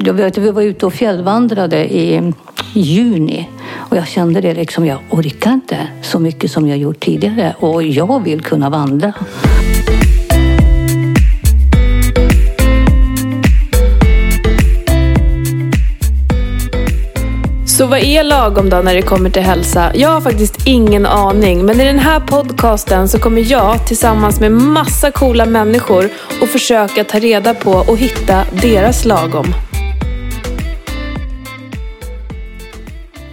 jag vet, vi var ute och fjällvandrade i juni och jag kände det liksom, jag orkar inte så mycket som jag gjort tidigare och jag vill kunna vandra. Så vad är lagom då när det kommer till hälsa? Jag har faktiskt ingen aning. Men i den här podcasten så kommer jag tillsammans med massa coola människor att försöka ta reda på och hitta deras lagom.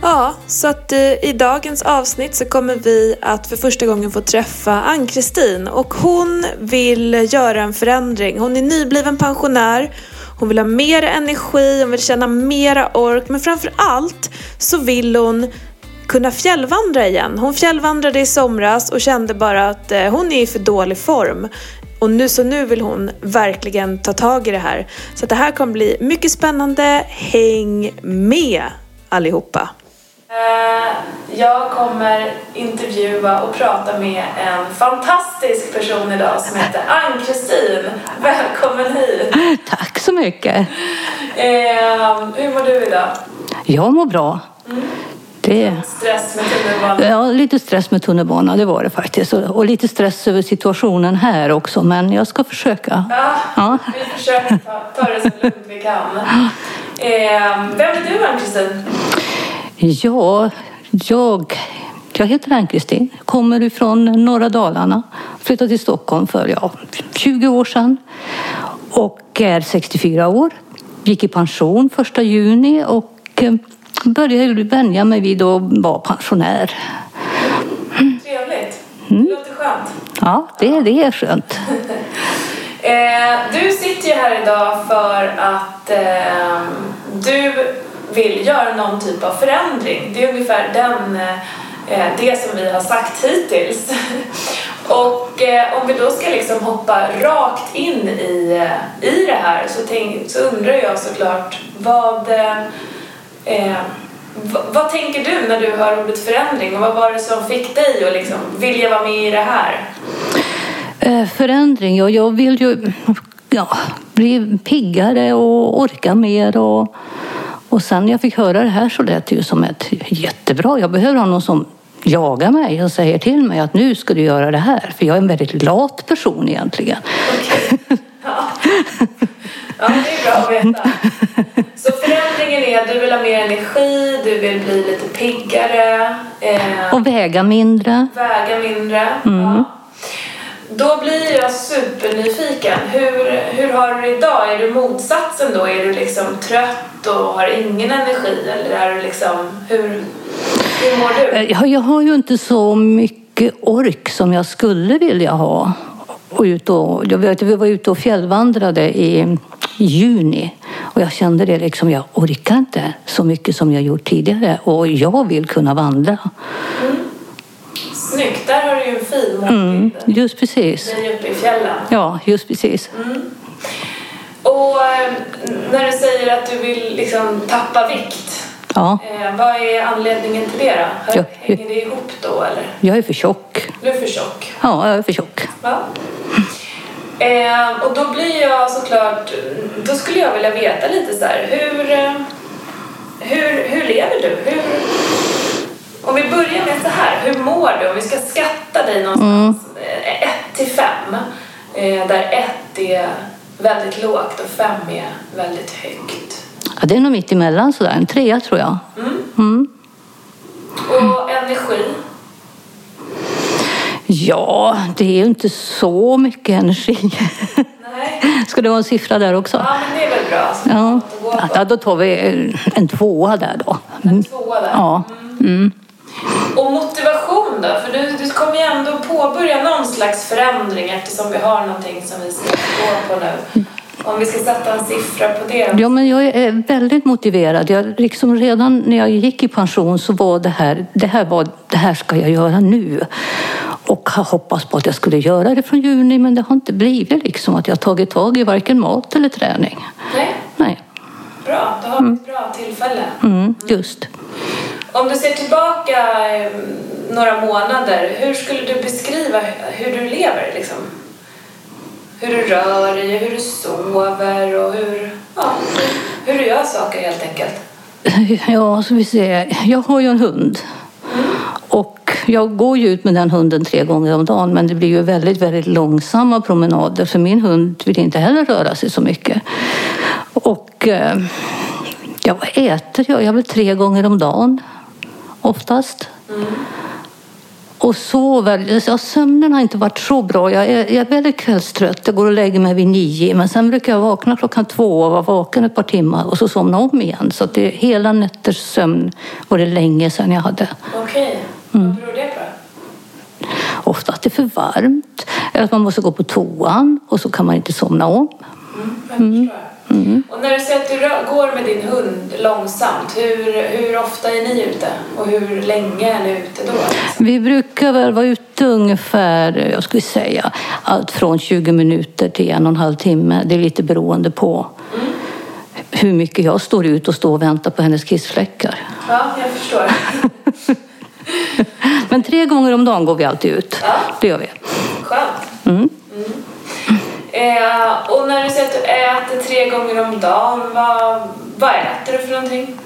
Ja, så att eh, i dagens avsnitt så kommer vi att för första gången få träffa Ann-Kristin och hon vill göra en förändring. Hon är nybliven pensionär hon vill ha mer energi, hon vill känna mera ork, men framför allt så vill hon kunna fjällvandra igen. Hon fjällvandrade i somras och kände bara att eh, hon är i för dålig form. Och nu, så nu vill hon verkligen ta tag i det här. Så det här kommer bli mycket spännande. Häng med allihopa! Eh, jag kommer intervjua och prata med en fantastisk person idag som heter Ann-Kristin. Välkommen hit! Tack så mycket! Eh, hur mår du idag? Jag mår bra. Mm. Det... Stress med tunnelbanan? Ja, lite stress med tunnelbanan, det var det faktiskt. Och lite stress över situationen här också, men jag ska försöka. Ja, ja. vi försöker ta, ta det så lugnt vi kan. Eh, vem är du, Ann-Kristin? Ja, jag, jag heter Ann-Kristin, kommer ifrån norra Dalarna. Flyttade till Stockholm för ja, 20 år sedan och är 64 år. Gick i pension första juni och eh, började vänja mig vid att vara pensionär. Trevligt. Det mm. låter skönt. Ja, det, det är skönt. Eh, du sitter ju här idag för att eh, du vill göra någon typ av förändring. Det är ungefär den, eh, eh, det som vi har sagt hittills. Och eh, om vi då ska liksom hoppa rakt in i, i det här så, tänk, så undrar jag såklart vad, eh, vad tänker du när du hör ordet förändring och vad var det som fick dig att liksom vilja vara med i det här? Eh, förändring, ja, jag vill ju ja, bli piggare och orka mer och och sen när jag fick höra det här så lät det ju som ett jättebra. Jag behöver ha någon som jagar mig och säger till mig att nu ska du göra det här. För jag är en väldigt lat person egentligen. Okay. Ja. ja, det är bra att veta. Så förändringen är att du vill ha mer energi, du vill bli lite piggare. Eh, och väga mindre. Väga mindre, mm. ja. Då blir jag supernyfiken. Hur, hur har du det idag? Är du motsatsen då? Är du liksom trött och har ingen energi? Eller är du liksom, hur, hur mår du? Eh, jag, jag har ju inte så mycket ork som jag skulle vilja ha. Och ut och, jag vet, vi var ute och fjällvandrade i juni och jag kände det liksom, jag orkar inte så mycket som jag gjort tidigare och jag vill kunna vandra. Snyggt, där har du ju en fin. Mm, just precis. Ni uppe i fjällen. Ja, just precis. Mm. Och eh, när du säger att du vill liksom tappa vikt, ja. eh, vad är anledningen till det då? Ja. Hänger det ihop då eller? Jag är för tjock. Du är för tjock? Ja, jag är för tjock. Ja. Eh, och då blir jag såklart, då skulle jag vilja veta lite så här, hur, eh, hur, hur lever du? Hur, om vi börjar med så här, hur mår du? Om vi ska skatta dig någonstans, mm. Eh, ett till fem, eh, där ett är väldigt lågt och fem är väldigt högt. Ja, det är nog mitt emellan sådär, en trea tror jag. Mm. Mm. Och energi? Ja, det är ju inte så mycket energi. Nej. Ska det vara en siffra där också? Ja, men det är väl bra. Ja. ja, då tar vi en tvåa där då. En tvåa där? Ja. Mm. Och motivation då? För du, du kommer ju ändå påbörja någon slags förändring eftersom vi har någonting som vi ska gå på nu. Om vi ska sätta en siffra på det. Ja, men jag är väldigt motiverad. Jag, liksom redan när jag gick i pension så var det här, det här, var, det här ska jag göra nu. Och har hoppats på att jag skulle göra det från juni men det har inte blivit liksom att jag tagit tag i varken mat eller träning. Nej. Nej. Bra, då har vi ett bra tillfälle. Mm, just. Om du ser tillbaka eh, några månader, hur skulle du beskriva hur du lever? Liksom? Hur du rör dig, hur du sover och hur... Ja. Hur du gör saker helt enkelt. Ja, så vi ser. Jag har ju en hund. Och jag går ju ut med den hunden tre gånger om dagen men det blir ju väldigt, väldigt långsamma promenader för min hund vill inte heller röra sig så mycket. Och eh, ja, vad äter jag? Jag väl tre gånger om dagen oftast. Och sover. Ja, sömnen har inte varit så bra. Jag är, jag är väldigt kvällstrött. Jag går och lägger mig vid nio. Men sen brukar jag vakna klockan två och vara vaken ett par timmar och så somna om igen. Så det, hela nätters sömn var det länge sedan jag hade. Okej, vad beror det på? Ofta att det är för varmt. Eller att man måste gå på toan och så kan man inte somna om. Jag förstår. Och när du säger att du går med din hund långsamt, hur, hur ofta är ni ute? Och hur länge är ni ute då? Vi brukar väl vara ute ungefär, jag skulle säga, allt från 20 minuter till en och en halv timme. Det är lite beroende på hur mycket jag står ut och står och väntar på hennes kissfläckar. Ja, jag förstår. Men tre gånger om dagen går vi alltid ut. Ja. Det gör vi. Skönt. Mm. Eh, och när du säger att du äter tre gånger om dagen, vad, vad äter du för någonting?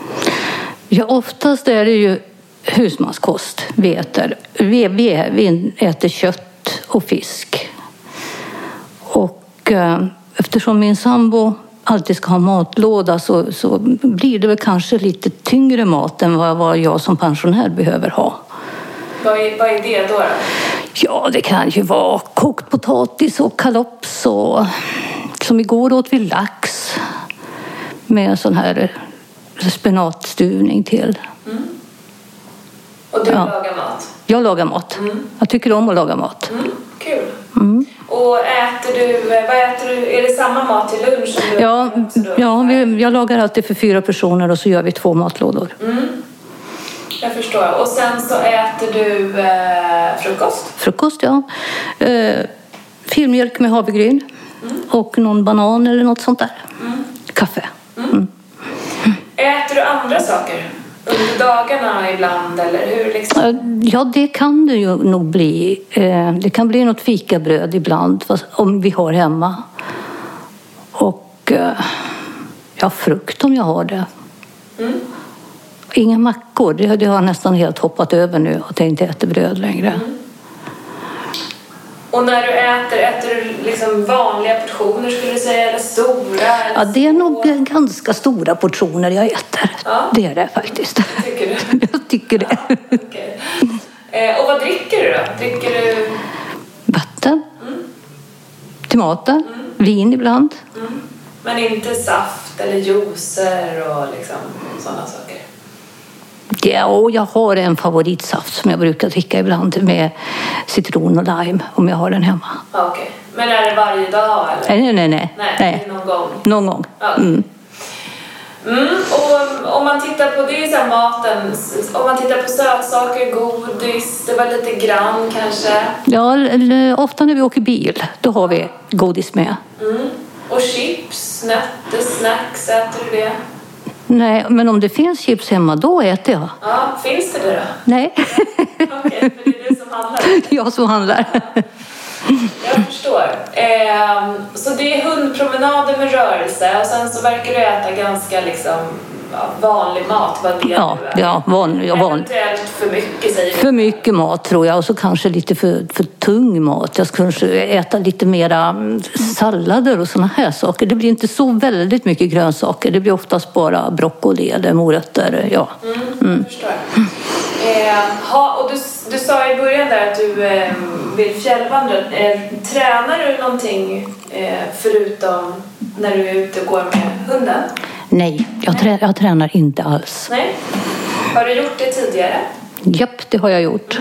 Ja, oftast är det ju husmanskost vi äter. Vi, vi, vi äter kött och fisk. Och eh, eftersom min sambo alltid ska ha matlåda så, så blir det väl kanske lite tyngre mat än vad, vad jag som pensionär behöver ha. Vad är, vad är det då? då? Ja, det kan ju vara kokt potatis och kalops och som igår åt vi lax med en sån här spenatstuvning till. Och du Ja. lagar mat? Jag lagar mat. Jag tycker om att laga mat. Mm, kul. Och äter du, eh, vad äter du? Är det samma mat till lunch? Som du Ja, ja vi, jag lagar alltid för fyra personer och så gör vi två matlådor. Jag förstår. Och sen så äter du eh, frukost? Frukost, ja. Eh, filmjölk med havregryn och någon banan eller något sånt där. Kaffe. Äter du andra saker? Under dagarna ibland eller hur liksom? Eh, Ja, det kan det ju nog bli. Eh, Det kan bli något fikabröd ibland om vi har hemma. Och eh, ja, frukt om jag har det. Inga mackor, det, det har jag nästan helt hoppat över nu att jag inte äter bröd längre. Och när du äter, äter du liksom vanliga portioner skulle du säga? Eller stora? Eller Ja, det är små? nog ganska stora portioner jag äter. Ja. Det är det faktiskt. Tycker du? Jag tycker det. Okej. Eh, och vad dricker du då? Dricker du... Vatten. Till maten. Vin ibland. Men inte saft eller juicer och liksom sådana saker? Ja, jag har en favoritsaft som jag brukar dricka ibland med citron och lime om jag har den hemma. Okej. Men är det varje dag eller? Nej, nej, nej. Nej, nej. någon gång. Någon gång. Ja. Mm. Mm, och om man tittar på, det är maten, om man tittar på sötsaker, godis, det var lite grann kanske. Ja, ofta när vi åker bil, då har vi godis med. Mm. Och chips, nötter, snacks, äter du det? Nej, men om det finns chips hemma, då äter jag. Ja, finns det det då? Nej, Okej, för det är det som handlar jag som handlar. Jag förstår. Ehm, så det är hundpromenader med rörelse och sen så verkar du äta ganska liksom vanlig mat, vad det Ja, nu är. ja, van, ja, van. Eventuellt för mycket säger du. För mycket mat tror jag och så kanske lite för, för tung mat. Jag ska kanske äta lite mera mm, sallader och såna här saker. Det blir inte så väldigt mycket grönsaker. Det blir oftast bara broccoli eller morötter. Ja. Jag förstår. Eh, ha, och du, du sa i början där att du eh, vill fjällvandra. Eh, tränar du någonting eh, förutom när du är ute och går med hunden? Nej, jag, trä, jag tränar inte alls. Nej? Har du gjort det tidigare? Japp, det har jag gjort.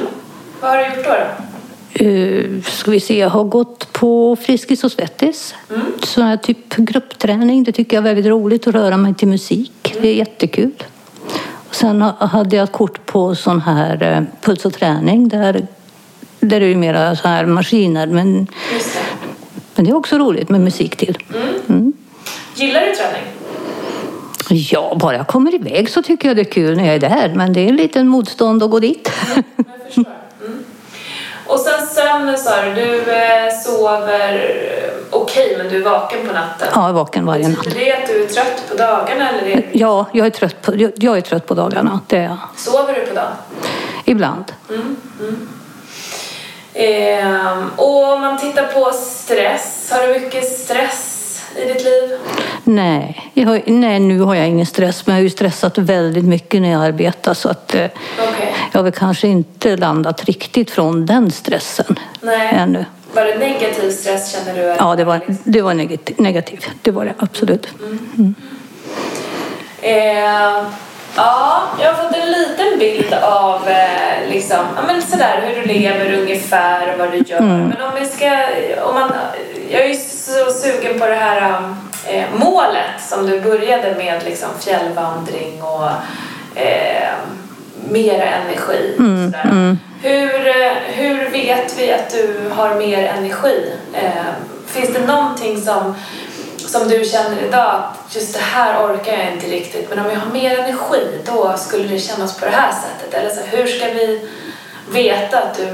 Vad har du gjort då? då? Uh, ska vi se, jag har gått på Friskis och Svettis. Sån här typ gruppträning. Det tycker jag är väldigt roligt att röra mig till musik. Det är jättekul. Sen ha- hade jag ett kort på sån här eh, puls och träning. Där, där är det mera så här maskiner. Men, det. men det är också roligt med musik till. Gillar du träning? Ja, bara jag kommer iväg så tycker jag det är kul när jag är där. Men det är en liten motstånd att gå dit. Förstår. Mm. Och sen sömnen sa du, du eh, sover okej Okej, men du är vaken på natten? Ja, jag är vaken varje natt. Betyder det att du är trött på dagarna? Eller är... Ja, jag är, trött på, jag, är trött på dagarna. Det är jag. Sover du på dagen? Ibland. Ehm, och om man tittar på stress, har du mycket stress i ditt liv? Nej, har, nej, nu har jag ingen stress. Men jag har ju stressat väldigt mycket när jag arbetar. Så att eh, Okej. jag har väl kanske inte landat riktigt från den stressen Nej. ännu. Var det negativ stress känner du? Ja, det var, det var negativ, negativ. Det var det absolut. Eh, ja, jag har fått en liten bild av eh, liksom, ja, men sådär, hur du lever ungefär och vad du gör. Men om vi ska, om man, jag är ju så sugen på det här eh, målet som du började med, liksom fjällvandring och eh, mer energi. och sådär. Hur, eh, hur vet vi att du har mer energi? Eh, finns det någonting som som du känner idag att just det här orkar jag inte riktigt men om jag har mer energi då skulle det kännas på det här sättet eller så, hur ska vi veta att du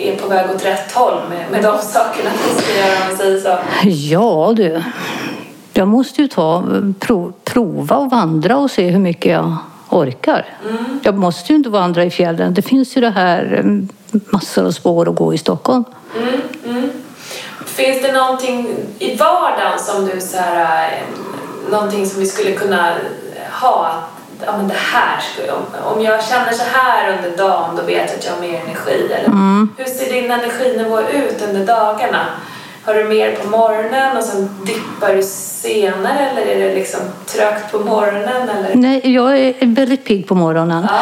är på väg åt rätt håll med, med de sakerna du ska göra om man säger så? Ja du, jag måste ju ta, prov, prova och vandra och se hur mycket jag orkar. Jag måste ju inte vandra i fjällen. Det finns ju det här eh, massor av spår att gå i Stockholm. Finns det någonting i vardagen som du så här, eh, någonting som vi skulle kunna ha ja men det här skulle om, om jag känner så här under dagen då vet jag att jag har mer energi eller hur ser din energinivå ut under dagarna? Har du mer på morgonen och sen dippar du senare eller är det liksom trögt på morgonen eller? Nej, jag är väldigt pigg på morgonen Ja.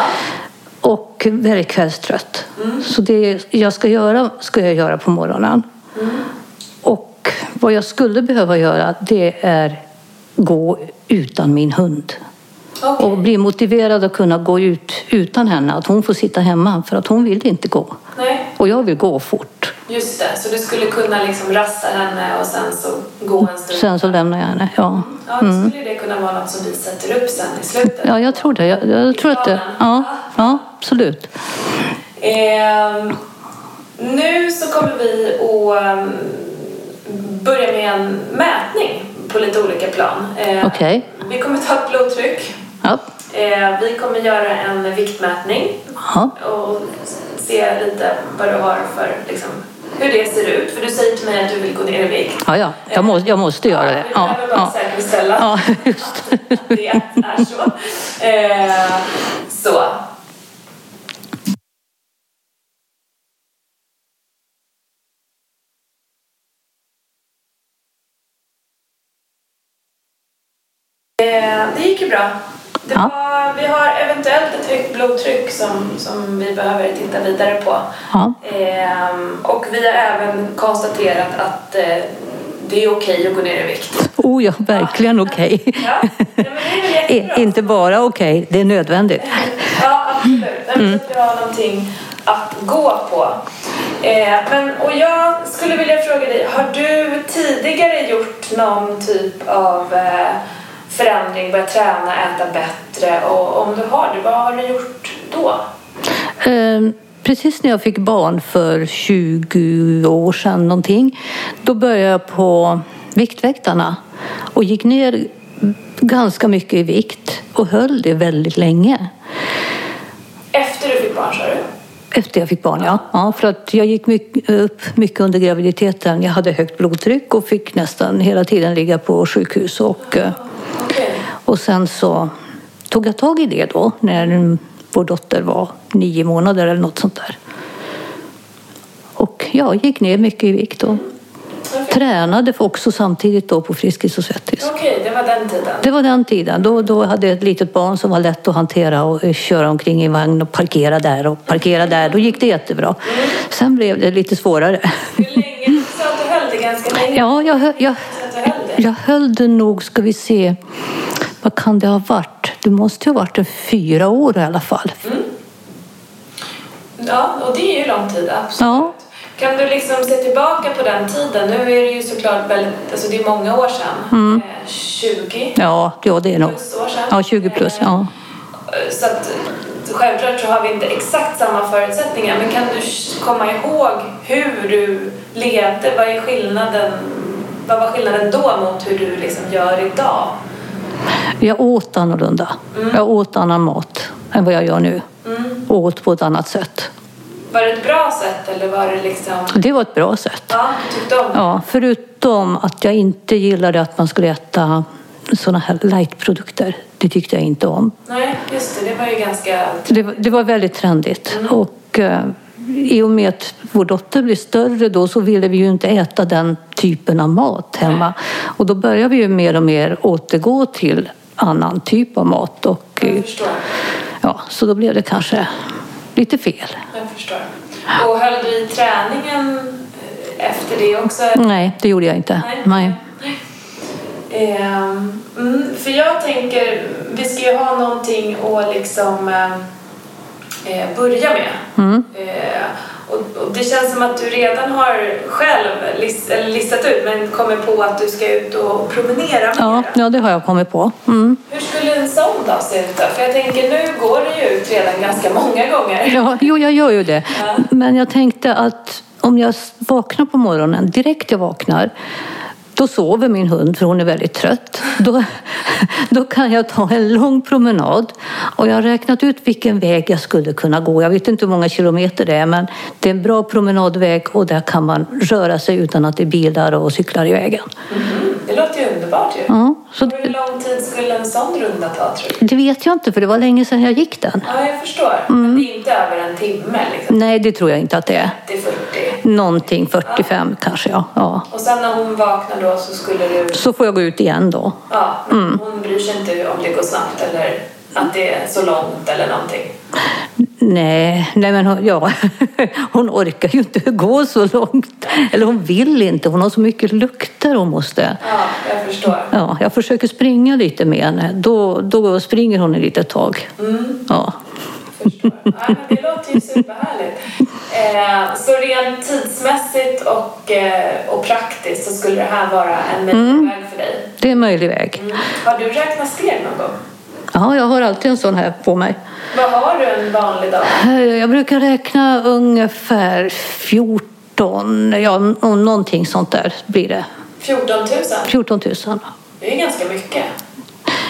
och väldigt kvällstrött. Så det jag ska göra ska jag göra på morgonen. Och vad jag skulle behöva göra det är gå utan min hund. Okej. Och bli motiverad att kunna gå ut utan henne. Att hon får sitta hemma för att hon vill inte gå. Nej, Och jag vill gå fort. just det. Så du skulle kunna liksom rasta henne och sen så gå en stund? Sen så lämnar jag henne. Ja, Ja, då skulle det kunna vara något som vi sätter upp sen i slutet. ja jag tror det. Jag, jag tror att det. Ja, ja, absolut. Ehm, nu så kommer vi att ehm, börja med en mätning på lite olika plan. Ehm, Okej. Vi kommer ta ett blodtryck. Ja. Ehm, vi kommer göra en viktmätning Ja. och se lite vad du har för, liksom, hur det ser ut. För du säger till mig att du vill gå ner i vikt. Ja, ja. Jag, måste, jag måste göra det. Vi Ja, behöver bara ja. säkerställa ja just att det är så. Ehm, så. Det gick ju bra. Ja. var, vi har eventuellt ett högt blodtryck som, som vi behöver titta vidare på. Ja. Ehm, och vi har även konstaterat att eh, det är okej att gå ner i vikt. Oh ja, verkligen okej. Ja, ja. Inte bara okej, det är nödvändigt. Ja, absolut. Men att vi har någonting att gå på. Eh, men, och jag skulle vilja fråga dig, har du tidigare gjort någon typ av eh, förändring, börjat träna, äta bättre? Och om du har det, vad har du gjort då? Ehm, Precis när jag fick barn för 20 år sedan någonting, då började jag på Viktväktarna och gick ner ganska mycket i vikt och höll det väldigt länge. Efter du fick barn, sa du? Efter jag fick barn, ja. ja för att jag gick mycket, upp mycket under graviditeten. Jag hade högt blodtryck och fick nästan hela tiden ligga på sjukhus. Och, eh, Okej. och sen så tog jag tag i det då när vår dotter var nio månader eller något sånt där. Och jag gick ner mycket i vikt och Okej, tränade också samtidigt då på Friskis och Svettis. Okej, det var den tiden. Det var den tiden. Då, då hade jag ett litet barn som var lätt att hantera och köra omkring i vagn och parkera där och parkera där. Då gick det jättebra. Sen blev det lite svårare. Hur länge? Du sa att du höll det ganska länge. Ja, jag, jag, jag höll det nog, ska vi se, vad kan det ha varit? Det måste ha varit en fyra år i alla fall. Ja, och det är ju lång tid, absolut. Ja. Kan du liksom se tillbaka på den tiden? Nu är det ju såklart väldigt, alltså det är många år sedan. Eh, 20 Ja, ja det är nog. plus år sedan. Ja, 20 plus, ja. Eh, Så att självklart så har vi inte exakt samma förutsättningar. Men kan du komma ihåg hur du levde? Vad är skillnaden vad var skillnaden då mot hur du liksom gör idag? Jag åt annorlunda. Jag åt annan mat än vad jag gör nu. Och åt på ett annat sätt. Var det ett bra sätt eller var det liksom... Det var ett bra sätt. Ja, tyckte om? Ja, förutom att jag inte gillade att man skulle äta sådana här lightprodukter. Det tyckte jag inte om. Nej, just det. Det var ju ganska... Det, var- det var väldigt trendigt. Och eh, i och med att vår dotter blev större då så ville vi ju inte äta den typen av mat hemma. Och då började vi ju mer och mer återgå till annan typ av mat. Och, eh, ja, så då blev det kanske lite fel. Jag förstår. Och höll du i träningen eh, efter det också? Nej, det gjorde jag inte. Nej. Ehm, mm, för jag tänker, vi ska ju ha någonting att liksom eh, börja med. Mm. Eh, och, och det känns som att du redan har själv list, listat ut men kommer på att du ska ut och promenera Ja, mer. ja, det har jag kommit på. Mm. Hur skulle en sån dag se ut då? För jag tänker nu går du ju ut redan ganska många gånger. Ja, jo, jag gör ju det. Men jag tänkte att om jag vaknar på morgonen, direkt jag vaknar, då sover min hund för hon är väldigt trött. Då, då kan jag ta en lång promenad. Och jag har räknat ut vilken väg jag skulle kunna gå. Jag vet inte hur många kilometer det är men det är en bra promenadväg och där kan man röra sig utan att det är bilar och cyklar i vägen. Mhm, Det låter ju underbart ju. Ja, så Hur lång tid skulle en sån runda ta tror du? det vet jag inte för det var länge sedan jag gick den. Ja, jag förstår. Men det är inte över en timme liksom. Nej, det tror jag inte att det är. 30-40. Någonting 45 kanske, ja. ja. Och sen när hon vaknar då så skulle du... Så får jag gå ut igen då. Ja, men hon bryr sig inte om det går snabbt eller att det är så långt eller någonting. Nej, nej men hon, ja, hon orkar ju inte gå så långt. Eller hon vill inte, hon har så mycket lukter hon måste. Ja, jag förstår. Ja, jag försöker springa lite med henne. Då, då springer hon ett litet tag. Ja. förstår. Ja, det låter ju superhärligt. Eh, så rent tidsmässigt och, eh, och praktiskt så skulle det här vara en möjlig väg för dig. Det är en möjlig väg. Mm. Har du räknat steg någon gång? Ja, jag har alltid en sån här på mig. Vad har du en vanlig dag? Jag brukar räkna ungefär 14, ja nå- någonting sånt där blir det. 14 000? 14 000. Det är ganska mycket.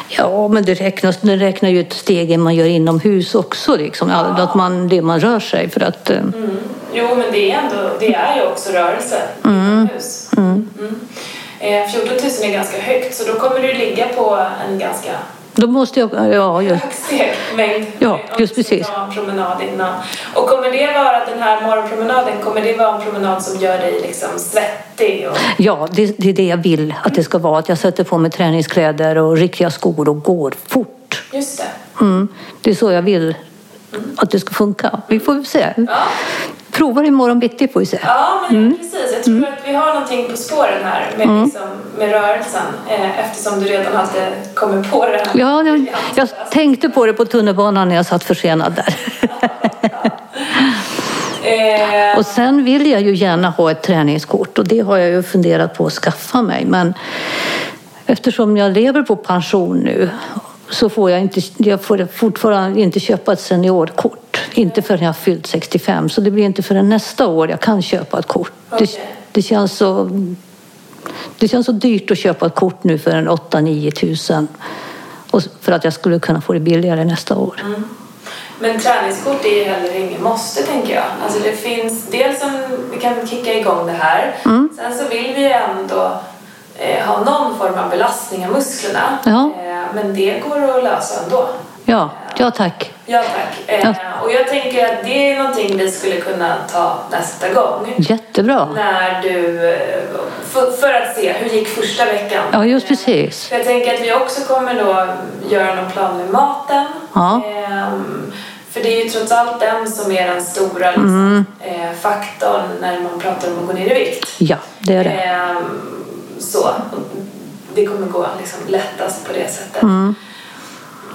Ja, men det räknas, det räknar ju ett stegen man gör inomhus också, liksom. Ja. Att man, det man rör sig. För att, eh, Mm. Jo, men det är, ändå, det är ju också rörelse inomhus. Mm. Eh, 14 000 är ganska högt, så då kommer du ligga på en ganska då måste jag... Ja, hög stegmängd. Ja, just precis. promenad innan. Och kommer det vara den här morgonpromenaden, kommer det vara en promenad som gör dig liksom svettig? Och... ja det, det är det jag vill att det ska vara. Att jag sätter på mig träningskläder och riktiga skor och går fort. Just det. Mm. Det är så jag vill att det ska funka. Vi får se. Ja. Provar imorgon bitti får vi se. Ja, men precis. Jag tror att vi har någonting på spåren här med, liksom, med rörelsen eh, eftersom du redan hade kommit på det här. Ja, jag, jag tänkte på det på tunnelbanan när jag satt försenad där. Eh, Och sen vill jag ju gärna ha ett träningskort och det har jag ju funderat på att skaffa mig. Men eftersom jag lever på pension nu så får jag, inte, jag får fortfarande inte köpa ett seniorkort. Inte förrän jag har fyllt 65. Så det blir inte förrän nästa år jag kan köpa ett kort. Det, Okej. det, känns så, det känns så dyrt att köpa ett kort nu för en 8-9 tusen. Och för att jag skulle kunna få det billigare nästa år. Men träningskort är ju heller inget måste tänker jag. Alltså det finns dels om vi kan kicka igång det här. Sen så vill vi ju ändå eh, ha någon form av belastning av musklerna. Ja. Eh, men det går att lösa ändå. Ja, ja tack. Ja tack. Eh, Och jag tänker att det är någonting vi skulle kunna ta nästa gång. Jättebra. När du, eh, för, för att se hur gick första veckan. Ja, just precis. för Jag tänker att vi också kommer då göra någon plan med maten. Ja. Ehm, för det är ju trots allt den som är den stora liksom, eh, faktorn när man pratar om att gå ner i vikt. Ja, det är det. Ehm, så. Det kommer gå liksom lättast på det sättet.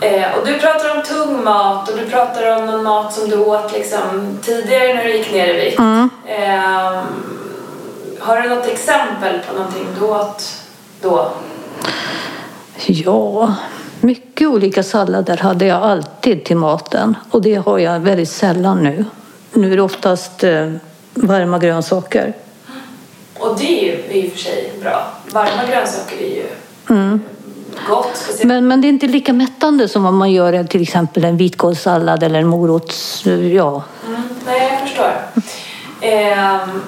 Eh, och du pratar om tung mat och du pratar om någon mat som du åt liksom, tidigare när du gick ner i vikt. Ehm, har du något exempel på någonting du åt då? Ja, mycket olika sallader hade jag alltid till maten. Och det har jag väldigt sällan nu. Nu är det oftast eh, varma grönsaker. Och det är ju i och för sig bra. varma grönsaker är ju gott. Men, men det är inte lika mättande som om man gör till exempel en vitkålssallad eller en morots... Ja. Mm, nej, jag förstår. Ehm,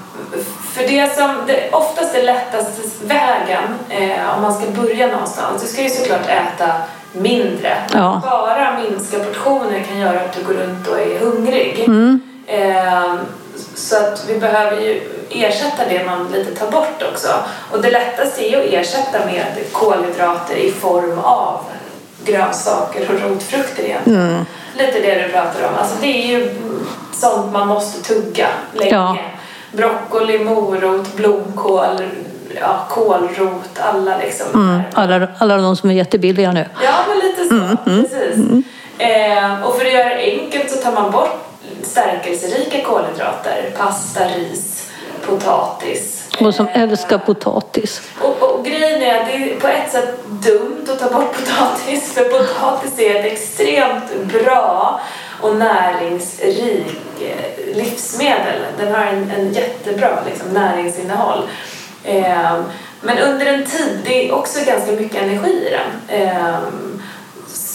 för det som det oftast är lättaste vägen eh, om man ska börja någonstans, du ska ju såklart äta mindre. Ja. Bara minska portioner kan göra att du går runt och är hungrig. Mm. Ehm, så att vi behöver ju ersätta det man lite tar bort också. Och det lättaste är att ersätta med kolhydrater i form av grönsaker och rotfrukter egentligen. Mm. Lite det du pratar om. Alltså det är ju sånt man måste tugga länge. Ja. Broccoli, morot, blomkål, ja, kålrot, alla liksom. Mm. Alla, alla de som är jättebilliga nu. Ja, men lite så. Precis. Eh, och för att göra det enkelt så tar man bort stärkelserika kolhydrater. Pasta, ris, potatis. Och som älskar potatis. och, och grejen är att det är på ett sätt dumt att ta bort potatis för potatis är ett extremt bra och näringsrik eh, livsmedel. Den har en, en jättebra liksom, näringsinnehåll. Eh, men under en tid, det är också ganska mycket energi i den. Eh,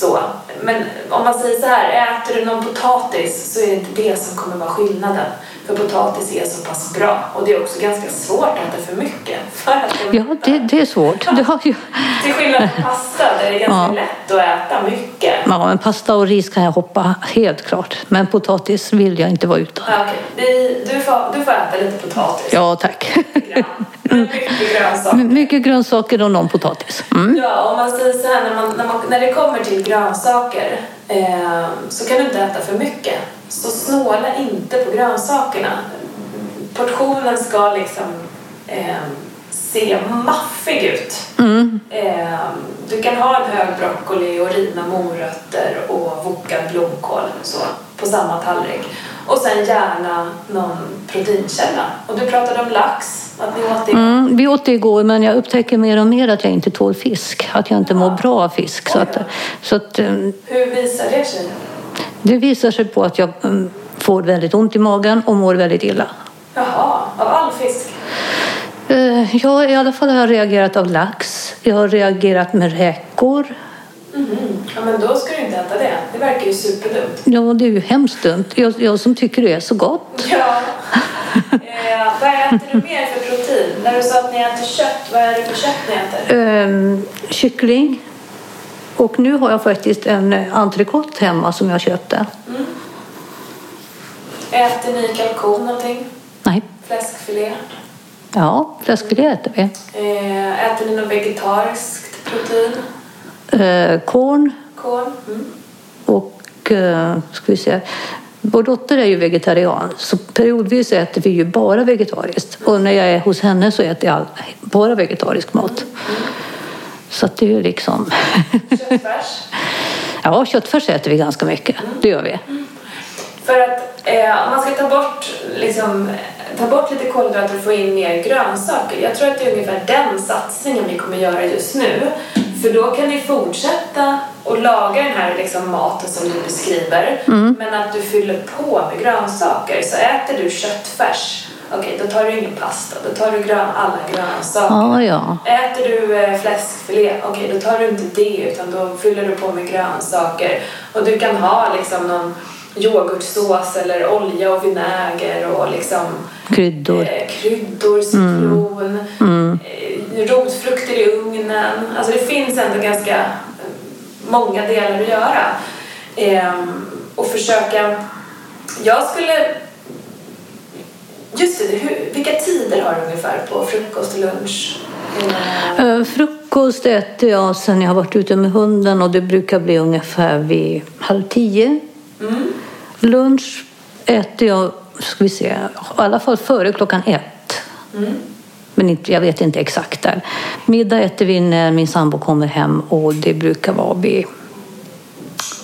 så. Men om man säger så här, äter du någon potatis så är det inte det som kommer vara skillnaden. För potatis är så pass bra och det är också ganska svårt att äta för mycket. För att Ja, det, det är svårt. Det har ju... Till skillnad från pasta där det är ganska Ja. lätt att äta mycket. ja, men pasta och ris kan jag hoppa helt klart. Men potatis vill jag inte vara utan. Ja, okej. Vi, du, får, du får äta lite potatis. Ja, tack. Mycket grönsaker. Mycket grönsaker och någon potatis. Mm. Ja, om man säger så här, när, man, när, man, när det kommer till grönsaker eh, så kan du inte äta för mycket. Så snåla inte på grönsakerna. Portionen ska liksom eh, se maffig ut. Mm. Eh, du kan ha en hög broccoli och rivna morötter och vokad blomkål så, på samma tallrik. Och sen gärna någon proteinkälla. Och du pratade om lax, att ni åt det. Mm, vi åt det igår men jag upptäcker mer och mer att jag inte tål fisk. Att jag inte mår bra av fisk. Så att, så att eh, Hur visar det sig? Det visar sig på att jag mm, får väldigt ont i magen och mår väldigt illa. Jaha, av all fisk? Eh, Jag i alla fall har reagerat av lax. Jag har reagerat med räkor. Mhm. Ja, men då ska du inte äta det. Det verkar ju superdumt. Ja, det är ju hemskt dumt. Jag, jag som tycker det är så gott. Ja. eh, vad äter du mer för protein? När du sa att ni äter kött, vad är det för kött ni äter? Ehm, kyckling. Och nu har jag faktiskt en eh, entrecote hemma som jag köpte. Äter ni kalkon någonting? Nej. Fläskfilé? Ja, fläskfilé äter vi. Eh, äter ni något vegetariskt protein? Eh, korn Korn? Mm. och eh, ska vi se. Vår dotter är ju vegetarian så periodvis äter vi ju bara vegetariskt. Och när jag är hos henne så äter jag bara vegetarisk mat. Så att det är ju liksom... Köttfärs? ja, köttfärs äter vi ganska mycket. Det gör vi. För att eh, om man ska ta bort, liksom, ta bort lite kolhydrater och få in mer grönsaker. Jag tror att det är ungefär den satsningen vi kommer göra just nu. För då kan ni fortsätta och laga den här liksom, maten som du beskriver. Men att du fyller på med grönsaker. Så äter du köttfärs, okej då tar du ingen pasta. Då tar du grön, alla grönsaker. Ja, ja. Äter du eh, fläskfilé, okej då tar du inte det utan då fyller du på med grönsaker. Och du kan ha liksom någon yoghurtsås eller olja och vinäger och liksom Kryddor. eh, kryddor, citron, eh, rotfrukter i ugnen. Alltså det finns ändå ganska eh, många delar att göra. Ehm, och försöka... Jag skulle... Just det, hur, vilka tider har du ungefär på frukost och lunch? Eh, frukost äter jag sen jag har varit ute med hunden och det brukar bli ungefär vid halv tio. Lunch äter jag, ska vi se, i alla fall före klockan ett. Men inte, jag vet inte exakt där. Middag äter vi när min sambo kommer hem och det brukar vara vid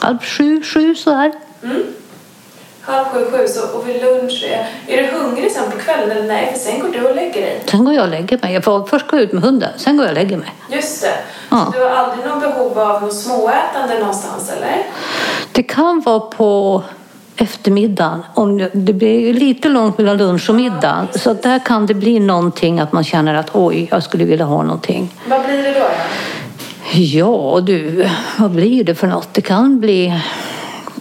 halv sju, sju så här. Halv sju, sju så, och vid lunch. Är, är du hungrig sen på kvällen eller nej? För sen går du och lägger dig. Sen går jag och lägger mig. Jag får först gå ut med hunden, sen går jag och lägger mig. Just det. Ja. Så du har aldrig någon behov av något småätande någonstans eller? Det kan vara på eftermiddagen. Om det, blir lite långt mellan lunch och middag. Så där kan det bli någonting att man känner att oj, jag skulle vilja ha någonting. Vad blir det då? då? Ja du, vad blir det för något? Det kan bli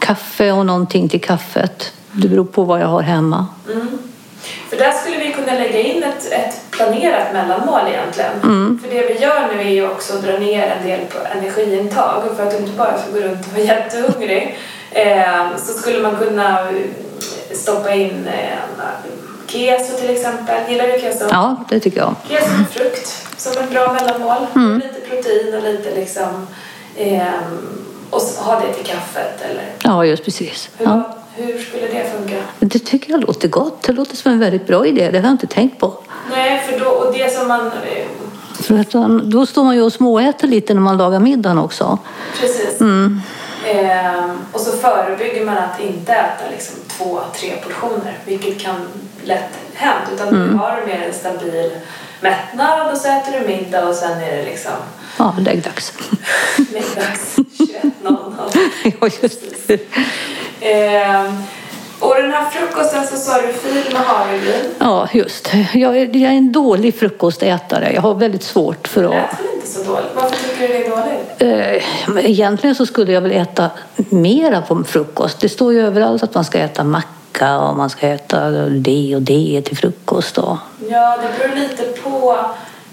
kaffe och någonting till kaffet. Det beror på vad jag har hemma. För där skulle vi kunna lägga in ett, ett planerat mellanmål egentligen. För det vi gör nu är ju också att dra ner en del på energiintag. För att du inte bara ska gå runt och vara jättehungrig eh, så skulle man kunna stoppa in eh, keso till exempel. Gillar du keso? Ja, det tycker jag. Keso med frukt som ett bra mellanmål. Lite protein och lite liksom... Eh, ha det till kaffet eller Ja, just precis. hur, Ja. hur skulle det funka? Det tycker jag låter gott. Det låter som en väldigt bra idé. Det har jag inte tänkt på. Nej, för då, och det som man... För att då står man ju och småäter lite när man lagar middagen också. Precis. Ehm, och så förebygger man att inte äta liksom två, tre portioner, vilket kan lätt hända. Utan du har mer en stabil mättnad och så äter du middag och sen är det liksom Ja, läggdags. middags 21.00. ja, just det. Ehm, och den här frukosten så sa du fil med havregryn. Ja, just. Jag är, jag är en dålig frukostätare. Jag har väldigt svårt för Det att... lät väl inte så dåligt? Varför tycker du det är dåligt? Eh, egentligen så skulle jag väl äta mera på frukost. Det står ju överallt att man ska äta macka och man ska äta det och det till frukost. Och. Ja, det beror lite på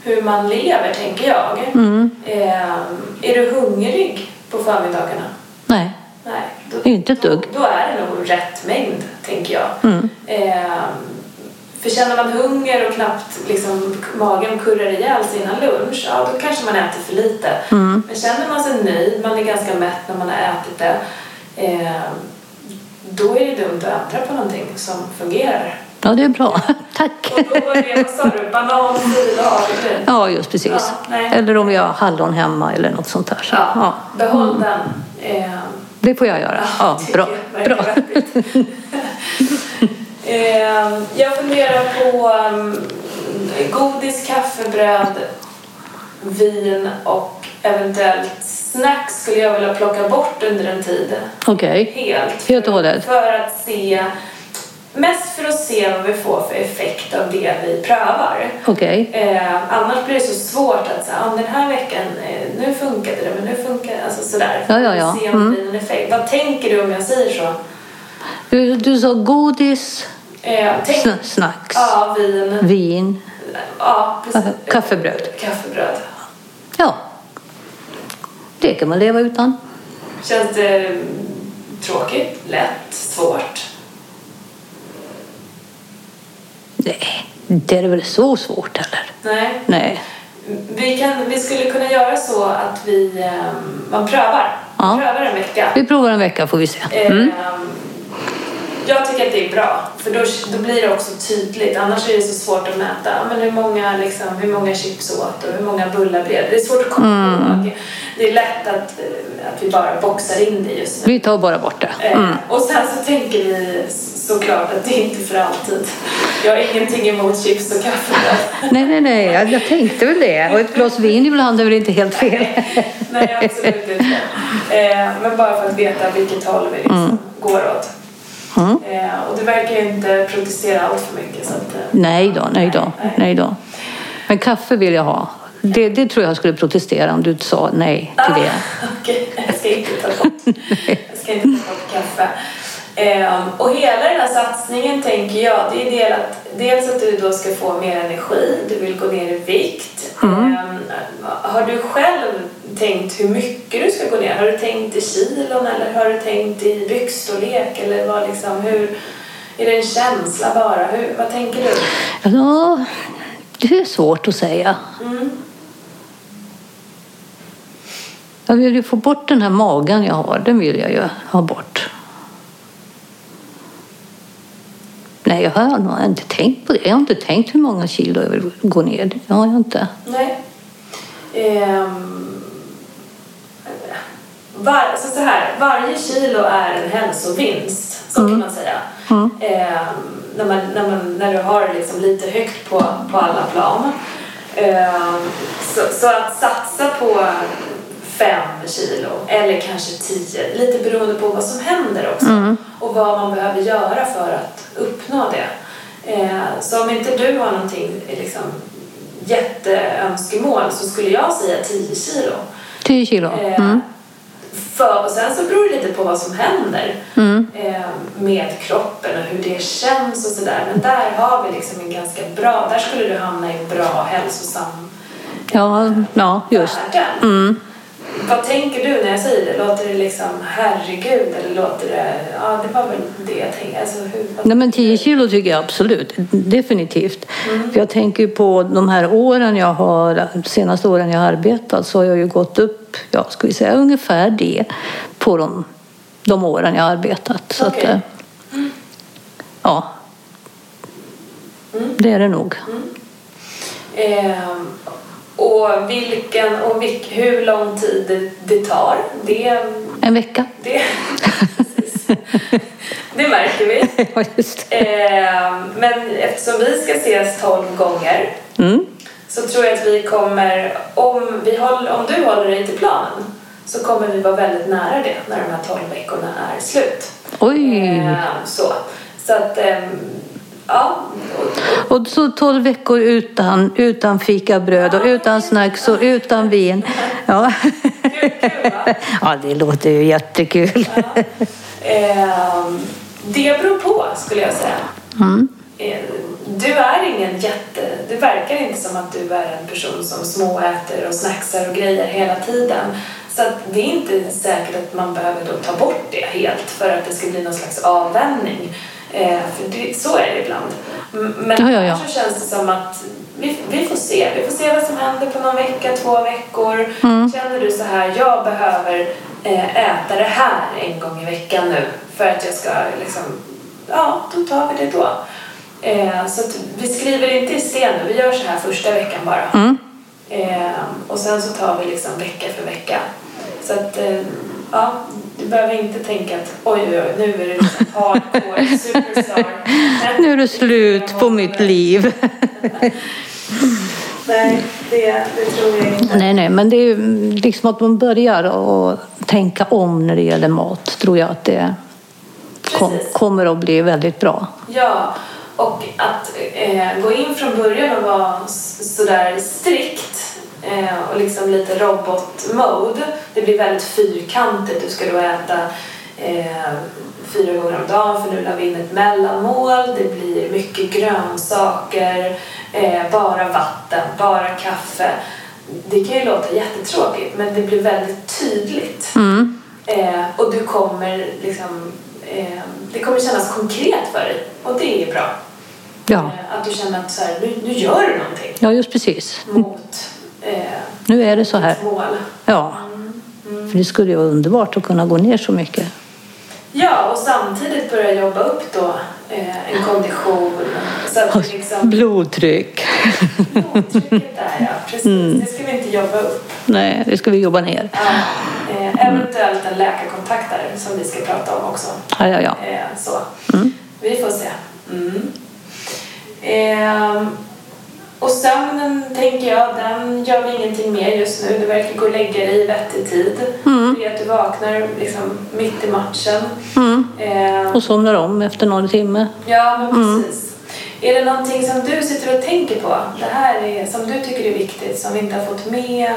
hur man lever, tänker jag. Ehm, är du hungrig på förmiddagarna? Nej, Nej. Då, inte ett dugg. Då, då är det nog rätt mängd, tänker jag. Ehm, för känner man hunger och knappt liksom, magen kurrar ihjäl sig innan lunch, ja då kanske man äter för lite. Men känner man sig nöjd, man är ganska mätt när man har ätit det, ehm, då är det dumt att ändra på någonting som fungerar. Ja, det är bra. Tack. Och då var det, sa du, banan, fil och? Ja, just precis. Ja. Eller om vi har hallon hemma eller något sånt där. Så, Ja, ja. behåll den. Ehm, Det får jag göra. Ja, tycker bra. bra. Eh, jag funderar på um, godis, kaffebröd, vin och eventuellt snacks skulle jag vilja plocka bort under en tid. Okej. Helt. Helt och hållet. För att se, mest för att se vad vi får för effekt av det vi prövar. Okej. Eh, annars blir det så svårt att säga, ah, den här veckan, eh, nu funkade det, men nu funkar alltså sådär. Ja, ja, ja. Se om Mm. det blir en effekt. Vad tänker du om jag säger så? Du, du sa godis, Eh, tänk, sn- snacks, ja, vin. vin. Ja, precis. Kaffe- kaffebröd. Kaffebröd. Ja. Det kan man leva utan. Känns det tråkigt, lätt, svårt? Nej, det är väl så svårt heller. Nej. Nej. Vi, kan, vi skulle kunna göra så att vi, ehm, man prövar. Ja. Prövar en vecka. Vi provar en vecka får vi se. Mm. Ehm, Jag tycker att det är bra, för då, då blir det också tydligt. Annars är det så svårt att mäta. Men hur, många, liksom, hur många chips åt och hur många bullar blev det? Är svårt att komma Mm. ihåg. Det är lätt att, eh, att vi bara boxar in det just nu. Vi tar bara bort det. Eh, Mm. Och sen så tänker vi såklart att det är inte för alltid. Jag har ingenting emot chips och kaffe. Nej, nej, nej. Jag, jag tänkte väl det. Och ett glas vin ibland är väl inte helt fel. Nej, absolut inte. Eh, men bara för att veta vilket håll vi liksom går åt. Mm. Eh, och du verkar inte protestera allt för mycket. Så att, eh, Nej då, nej då, Nej. nej då. Men kaffe vill jag ha. Det, det tror jag skulle protestera om du sa nej till det. Okej, jag ska inte ta bort, jag ska inte ta bort kaffe. Ehm, och hela den här satsningen tänker jag, det är del att, dels att du då ska få mer energi, du vill gå ner i vikt. Ehm, har du själv tänkt hur mycket du ska gå ner? Har du tänkt i kilon eller har du tänkt i byxstorlek? Eller vad liksom, hur, är det en känsla bara? Hur, vad tänker du? Ja, det är svårt att säga. Mm. Jag vill ju få bort den här magen jag har. Den vill jag ju ha bort. Nej, jag har nog inte tänkt på det. Jag har inte tänkt hur många kilo jag vill gå ner. Det har jag inte. Nej. Ehm, var, alltså så här, varje kilo är en hälsovinst, så kan man säga. Ehm, när, man, när, man, när du har liksom lite högt på, på alla plan. Ehm, så, så att satsa på fem kilo eller kanske tio. Lite beroende på vad som händer också Mm. och vad man behöver göra för att uppnå det. Eh, så om inte du har någonting liksom, jätteönskemål så skulle jag säga 10 kilo. 10 kilo. Eh, Mm. för, och sen så beror det lite på vad som händer Mm. eh, med kroppen och hur det känns och sådär. Men där har vi liksom en ganska bra, där skulle du hamna i en bra hälsosam Ja, ja, just. värden. Mm. Vad tänker du när jag säger det? Låter det liksom herregud eller låter det, ja det var väl det jag tänkte. Alltså, hur, Nej men 10 kilo tycker jag absolut, definitivt. För jag tänker på de här åren jag har, de senaste åren jag har arbetat så har jag ju gått upp, ja ska vi säga ungefär det på de, de åren jag har arbetat. Så Okej. att, eh, ja. Det är det nog. Ehm, och vilken och vilk, hur lång tid det, det tar, det, En vecka. det, det märker vi. Ja. Ehm, men eftersom vi ska ses 12 gånger Mm. så tror jag att vi kommer, om, vi håller, om du håller dig till planen så kommer vi vara väldigt nära det när de här 12 veckorna är slut. Oj! Ehm, så. så att, ehm, ja. Och, så 12 veckor utan, utan fikabröd och utan snacks och utan vin. Ja. ja, det låter ju jättekul. Ehm, det beror på skulle jag säga. Mm. Eh, Du är ingen jätte... Det verkar inte som att du är en person som småäter och snacksar och grejer hela tiden. Så det är inte säkert att man behöver då ta bort det helt för att det ska bli någon slags avvänjning. Eh, för det, så är det ibland. Men Ja, ja, ja. så känns det som att vi, vi får se. Vi får se vad som händer på någon vecka, två veckor. Mm. Känner du så här, jag behöver eh, äta det här en gång i veckan nu för att jag ska liksom, ja, då tar vi det då. Eh, så vi skriver inte i sten nu, vi gör så här första veckan bara. Mm. Och sen så tar vi liksom vecka för vecka. Så att, ja, du behöver inte tänka att oj, oj, oj, nu är det liksom hardcore superstar. Nu är det slut på mitt liv. Nej, det, det tror jag inte. Nej, nej, men det är liksom att man börjar att tänka om när det gäller mat. Tror jag att det kom, kommer att bli väldigt bra. Ja, och att eh, gå in från början och vara sådär strikt eh, och liksom lite robot-mode. Det blir väldigt fyrkantigt. Du ska då äta eh, fyra gånger om dagen för nu la vi in ett mellanmål. Det blir mycket grönsaker, eh, bara vatten, bara kaffe. Det kan ju låta jättetråkigt men det blir väldigt tydligt. Mm. Eh, och du kommer liksom, eh, det kommer kännas konkret för dig och det är bra. Ja, Eh, att du känner att så här, nu, nu gör du någonting ja just precis. mot Nu är det så här. mål. Ja, för det skulle ju vara underbart att kunna gå ner så mycket. Ja, och samtidigt börja jobba upp då eh, en kondition så att liksom, Blodtryck. blodtrycket där ja, precis. Det ska vi inte jobba upp. Nej, det ska vi jobba ner. Ja, eh, eventuellt en läkarkontakt där som vi ska prata om också. Ja, ja, ja. Eh, så. Vi får se. Mm. Och sömnen tänker jag, den gör vi ingenting med just nu. Du verkar gå och lägga dig i vettig tid. Det är att du vaknar liksom mitt i matchen. Mm. Ehm, Och somnar om efter någon timme. ja, men precis. Är det någonting som du sitter och tänker på? Det här är som du tycker är viktigt, som vi inte har fått med?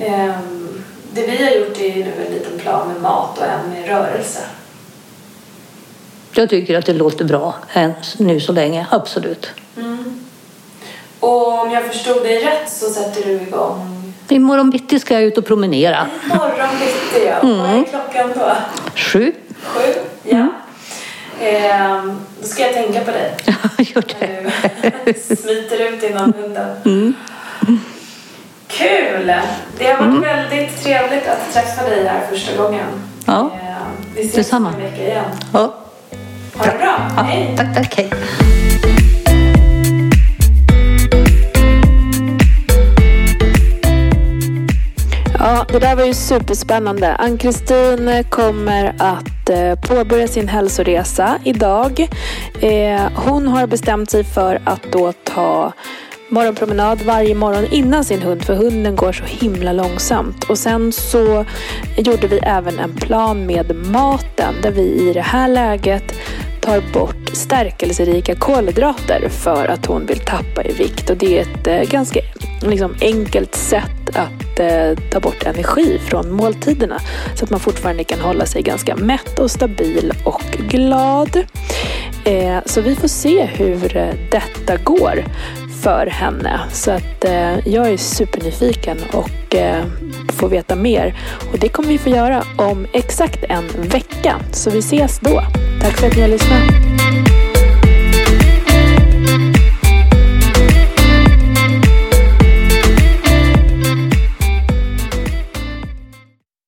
Ehm, det vi har gjort är ju nu en liten plan med mat och en med rörelse. Jag tycker att det låter bra än nu så länge, absolut. Och om jag förstod dig rätt så sätter du igång Imorgon bitti ska jag ut och promenera. imorgon bitti. Ja. Vad är klockan då? Sju. Sju? Ja. Ehm, då ska jag tänka på dig Gör det. när du smiter ut genom hunden. Kul! Det har varit väldigt trevligt att träffa dig här första gången. Ja. Ehm, vi ses Detsamma. om en vecka igen. Ja. Ha det bra! Ja, Hej! tack, tack, hej. Det där var ju superspännande. Ann-Kristin kommer att eh, påbörja sin hälsoresa idag. Eh, hon har bestämt sig för att då ta morgonpromenad varje morgon innan sin hund för hunden går så himla långsamt. Och sen så gjorde vi även en plan med maten där vi i det här läget tar bort stärkelserika kolhydrater för att hon vill tappa i vikt. Och det är ett eh, ganska liksom, enkelt sätt att eh, ta bort energi från måltiderna så att man fortfarande kan hålla sig ganska mätt och stabil och glad. Eh, så vi får se hur eh, detta går för henne. Så att eh, jag är supernyfiken och eh, får veta mer. Och det kommer vi få göra om exakt en vecka. Så vi ses då. Tack för att ni har lyssnat.